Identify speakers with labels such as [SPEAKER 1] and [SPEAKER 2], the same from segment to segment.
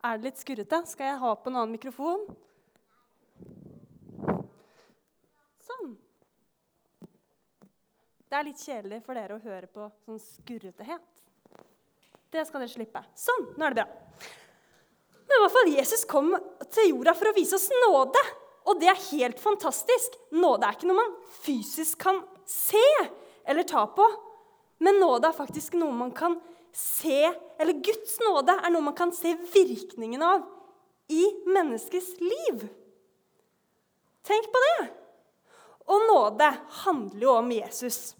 [SPEAKER 1] Er det litt skurrete? Skal jeg ha på en annen mikrofon? Sånn. Det er litt kjedelig for dere å høre på sånn skurretehet. Det skal dere slippe. Sånn, nå er det bra. Men i hvert fall, Jesus kom til jorda for å vise oss nåde. Og det er helt fantastisk. Nåde er ikke noe man fysisk kan se eller ta på. Men nåde er faktisk noe man kan se Eller Guds nåde er noe man kan se virkningen av i menneskets liv. Tenk på det. Og nåde handler jo om Jesus.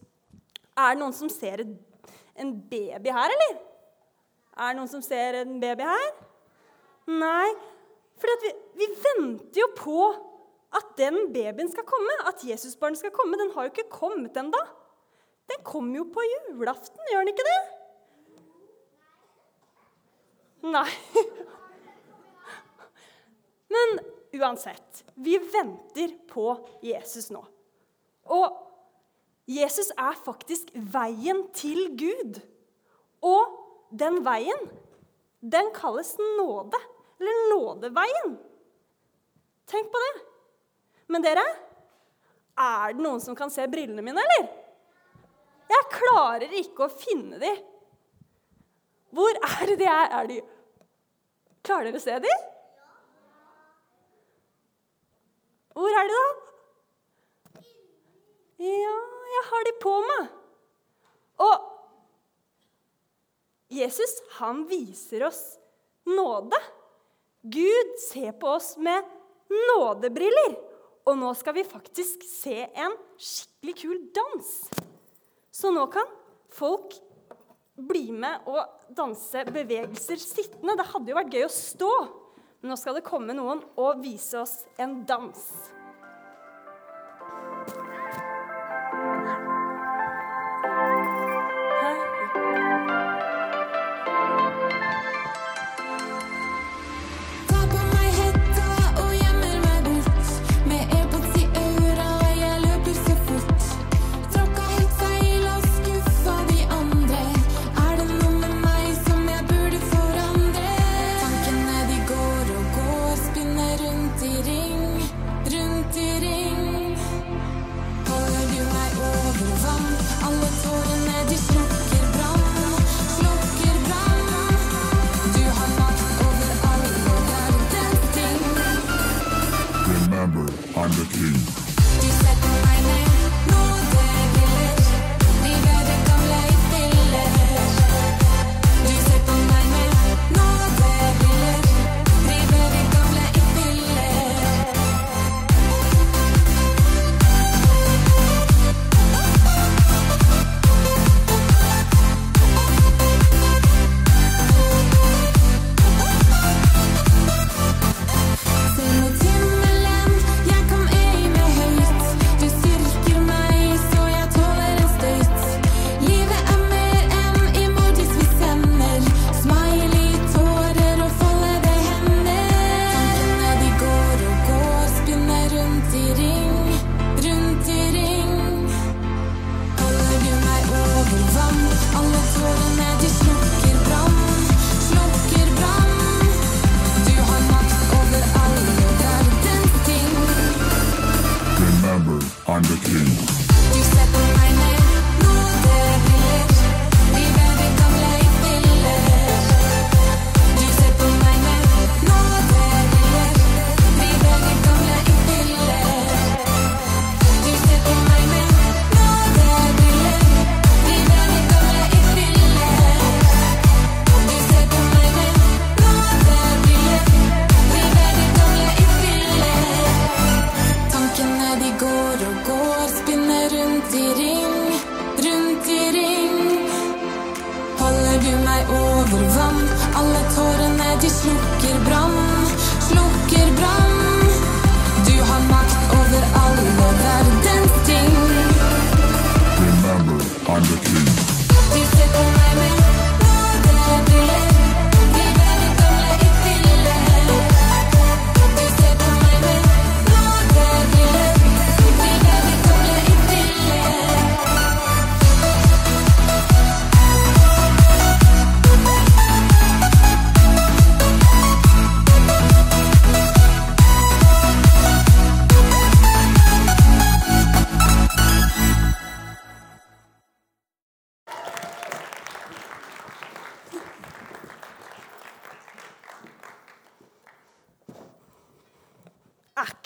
[SPEAKER 1] Er det noen som ser en baby her, eller? Er det noen som ser en baby her? Nei. For vi, vi, venter jo på at den babyen skal komme, at Jesusbarnet skal komme. Den har jo ikke kommet ennå. Den kommer jo på julaften, gjør den ikke det? Nei. Men uansett, vi venter på Jesus nå. Og Jesus er faktisk veien til Gud. Og den veien, den kalles nåde. Eller nådeveien. Tenk på det. Men dere, er det noen som kan se brillene mine, eller? Jeg klarer ikke å finne de. Hvor er det de er? er de? Klarer dere å se dem? Hvor er de, da? Ja, jeg har de på meg. Og Jesus, han viser oss nåde. Gud ser på oss med nådebriller. Og nå skal vi faktisk se en skikkelig kul dans. Så nå kan folk bli med og danse bevegelser sittende. Det hadde jo vært gøy å stå, men nå skal det komme noen og vise oss en dans.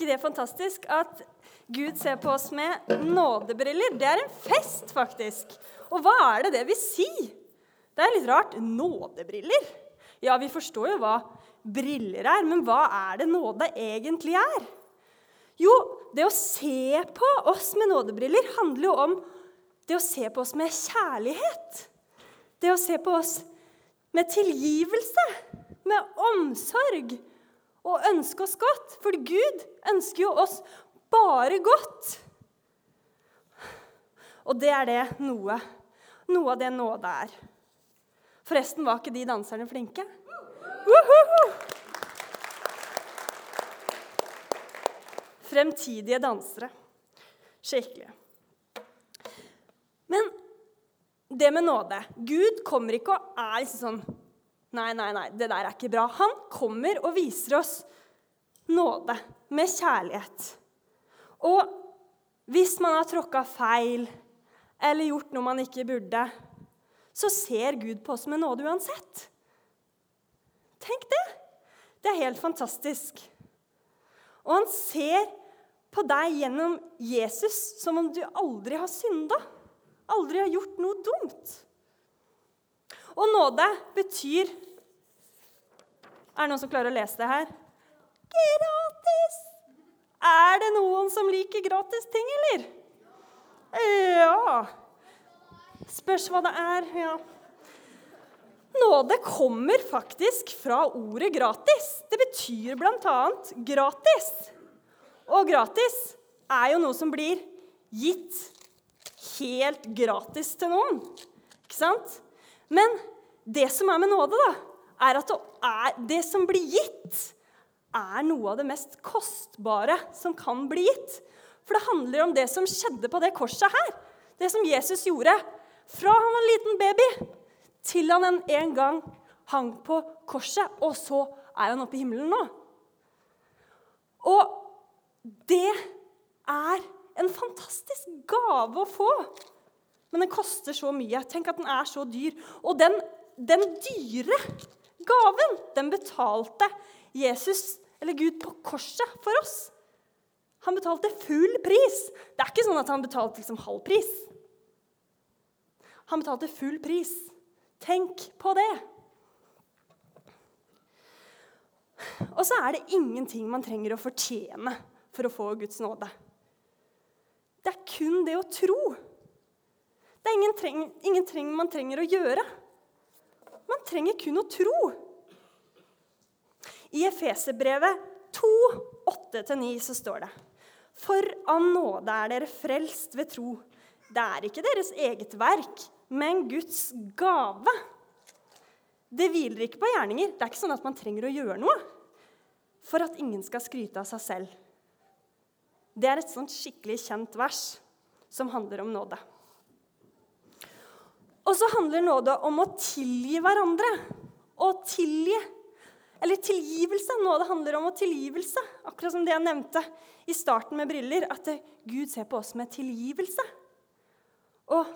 [SPEAKER 1] Ikke det fantastisk at Gud ser på oss med nådebriller? Det er en fest, faktisk. Og hva er det det vil si? Det er litt rart. Nådebriller? Ja, vi forstår jo hva briller er, men hva er det nåde egentlig er? Jo, det å se på oss med nådebriller handler jo om det å se på oss med kjærlighet. Det å se på oss med tilgivelse, med omsorg og ønske oss godt. For Gud ønsker jo oss bare godt. Og det er det noe, noe av det nåde er. Forresten, var ikke de danserne flinke? Fremtidige dansere. Skikkelige. Men det med nåde Gud kommer ikke og er liksom sånn Nei, nei, nei, det der er ikke bra. Han kommer og viser oss nåde med kjærlighet. Og hvis man har tråkka feil eller gjort noe man ikke burde, så ser Gud på oss med nåde uansett. Tenk det! Det er helt fantastisk. Og han ser på deg gjennom Jesus som om du aldri har synda. Aldri har gjort noe dumt. Og nåde betyr Er det noen som klarer å lese det her? Gratis! Er det noen som liker gratis ting, eller? Ja. Spørs hva det er. Ja. Nåde kommer faktisk fra ordet gratis. Det betyr bl.a. gratis. Og gratis er jo noe som blir gitt helt gratis til noen. Ikke sant? Men det som er med nåde, da, er at det, er, det som blir gitt, er noe av det mest kostbare som kan bli gitt. For det handler om det som skjedde på det korset her. Det som Jesus gjorde fra han var en liten baby, til han en, en gang hang på korset, og så er han oppe i himmelen nå. Og det er en fantastisk gave å få. Men den koster så mye. Tenk at den er så dyr. Og den, den dyre gaven, den betalte Jesus, eller Gud, på korset for oss. Han betalte full pris. Det er ikke sånn at han betalte liksom halv pris. Han betalte full pris. Tenk på det. Og så er det ingenting man trenger å fortjene for å få Guds nåde. Det er kun det å tro. Er ingen, treng, man trenger å gjøre. Man trenger kun å tro. I Efeserbrevet 2, 8-9 så står det For av nåde er dere frelst ved tro. Det er ikke deres eget verk, men Guds gave. Det hviler ikke på gjerninger. Det er ikke sånn at man trenger å gjøre noe for at ingen skal skryte av seg selv. Det er et sånt skikkelig kjent vers som handler om nåde. Og så handler nåde om å tilgi hverandre. Å tilgi. Eller tilgivelse. Nåde handler om å tilgivelse. Akkurat som det jeg nevnte i starten med briller, at Gud ser på oss med tilgivelse. Og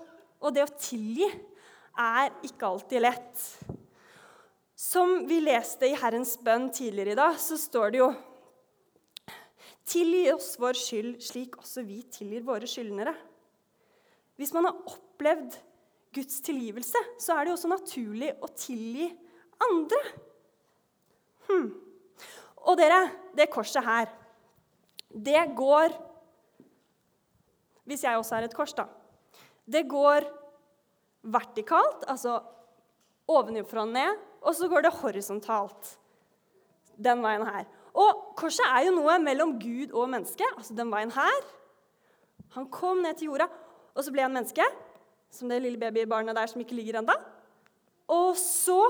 [SPEAKER 1] og det å tilgi er ikke alltid lett. Som vi leste i Herrens bønn tidligere i dag, så står det jo Tilgi oss vår skyld, slik også vi tilgir våre skyldnere. Hvis man har opplevd Guds tilgivelse, så er det jo også naturlig å tilgi andre. Hmm. Og dere, det korset her, det går Hvis jeg også er et kors, da. Det går vertikalt, altså ovenfra og ned, og så går det horisontalt. Den veien her. Og korset er jo noe mellom Gud og menneske. Altså den veien her. Han kom ned til jorda, og så ble han menneske. Som det lille babybarnet der som ikke ligger ennå. Og så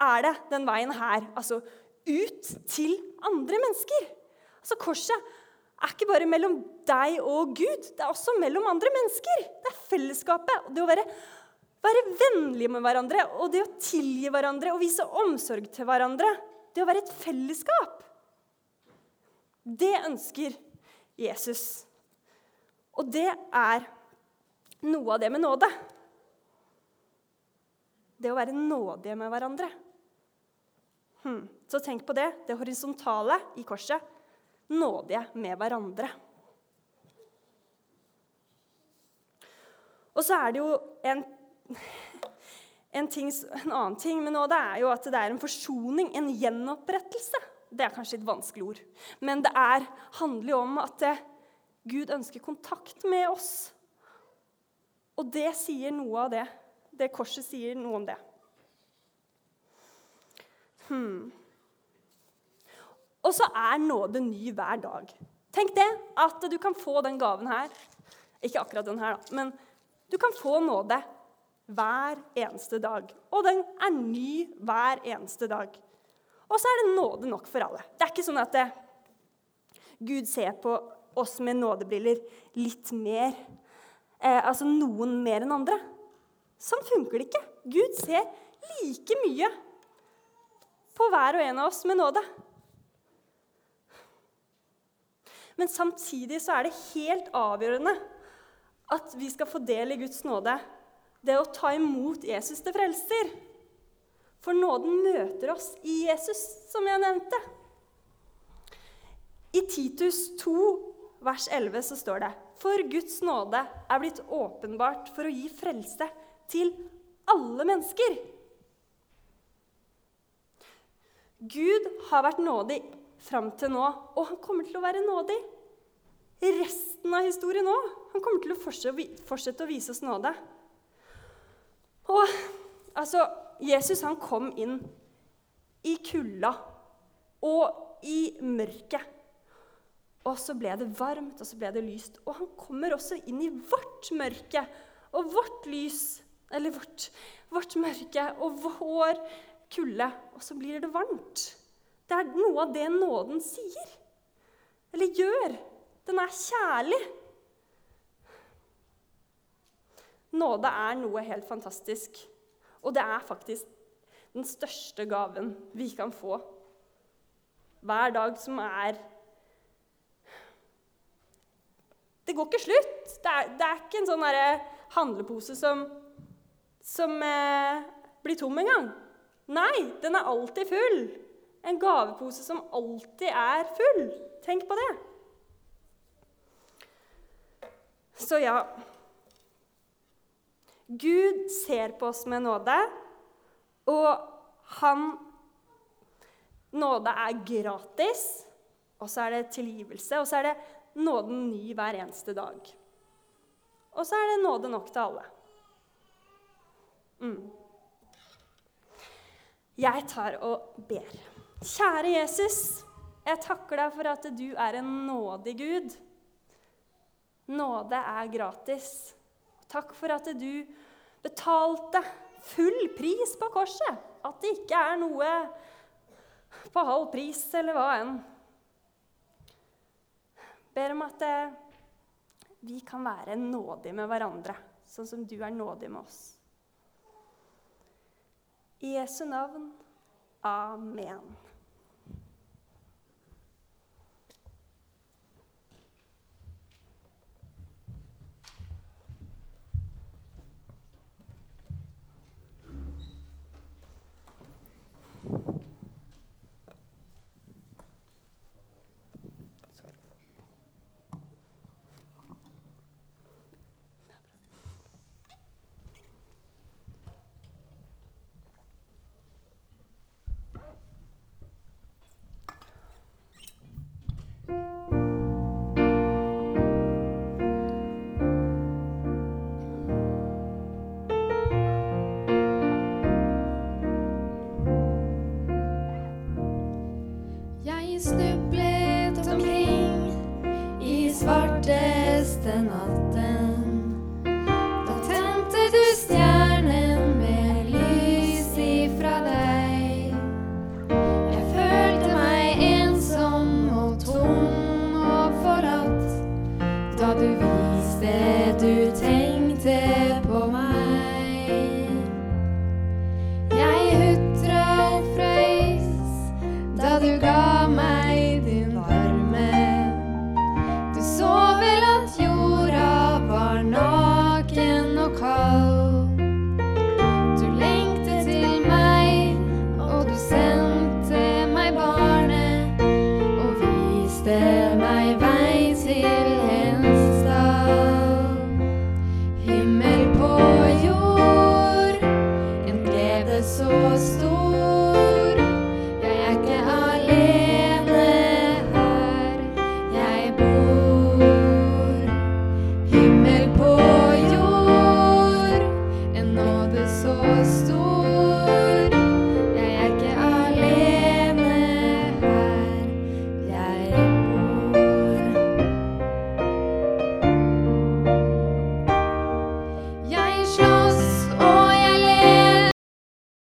[SPEAKER 1] er det den veien her. Altså ut til andre mennesker. Altså Korset er ikke bare mellom deg og Gud, det er også mellom andre mennesker. Det er fellesskapet. Det å være, være vennlige med hverandre og det å tilgi hverandre og vise omsorg til hverandre. Det å være et fellesskap. Det ønsker Jesus. Og det er noe av det med nåde. Det å være nådige med hverandre. Hmm. Så tenk på det. Det horisontale i korset nådige med hverandre. Og så er det jo en, en, ting, en annen ting med nåde er jo at det er en forsoning, en gjenopprettelse. Det er kanskje et vanskelig ord, men det er, handler jo om at det, Gud ønsker kontakt med oss. Og det sier noe av det. Det korset sier noe om det. Hmm. Og så er nåde ny hver dag. Tenk det, at du kan få den gaven her. Ikke akkurat den her, da, men du kan få nåde hver eneste dag. Og den er ny hver eneste dag. Og så er det nåde nok for alle. Det er ikke sånn at det, Gud ser på oss med nådebriller litt mer eh, Altså noen mer enn andre. Sånn funker det ikke. Gud ser like mye på hver og en av oss med nåde. Men samtidig så er det helt avgjørende at vi skal få del i Guds nåde. Det å ta imot Jesus til frelser. For nåden møter oss i Jesus, som jeg nevnte. I Titus 2, vers 11, så står det For Guds nåde er blitt åpenbart for å gi frelse til alle mennesker. Gud har vært nådig fram til nå, og han kommer til å være nådig resten av historien òg. Han kommer til å fortsette å vise oss nåde. Og altså Jesus han kom inn i kulda og i mørket. Og så ble det varmt, og så ble det lyst. Og han kommer også inn i vårt mørke og vårt lys. Eller vårt, vårt mørke og vår kulde, og så blir det varmt. Det er noe av det nåden sier, eller gjør. Den er kjærlig. Nåde er noe helt fantastisk, og det er faktisk den største gaven vi kan få hver dag som er Det går ikke slutt. Det er, det er ikke en sånn handlepose som, som eh, blir tom en gang. Nei, den er alltid full. En gavepose som alltid er full. Tenk på det. Så ja Gud ser på oss med nåde, og han Nåde er gratis, og så er det tilgivelse, og så er det nåden ny hver eneste dag. Og så er det nåde nok til alle. Mm. Jeg tar og ber. Kjære Jesus, jeg takker deg for at du er en nådig Gud. Nåde er gratis. Takk for at du betalte full pris på korset. At det ikke er noe på halv pris eller hva enn. Ber om at eh, vi kan være nådige med hverandre, sånn som du er nådig med oss. I Jesu navn. Amen.
[SPEAKER 2] is the place. Господь.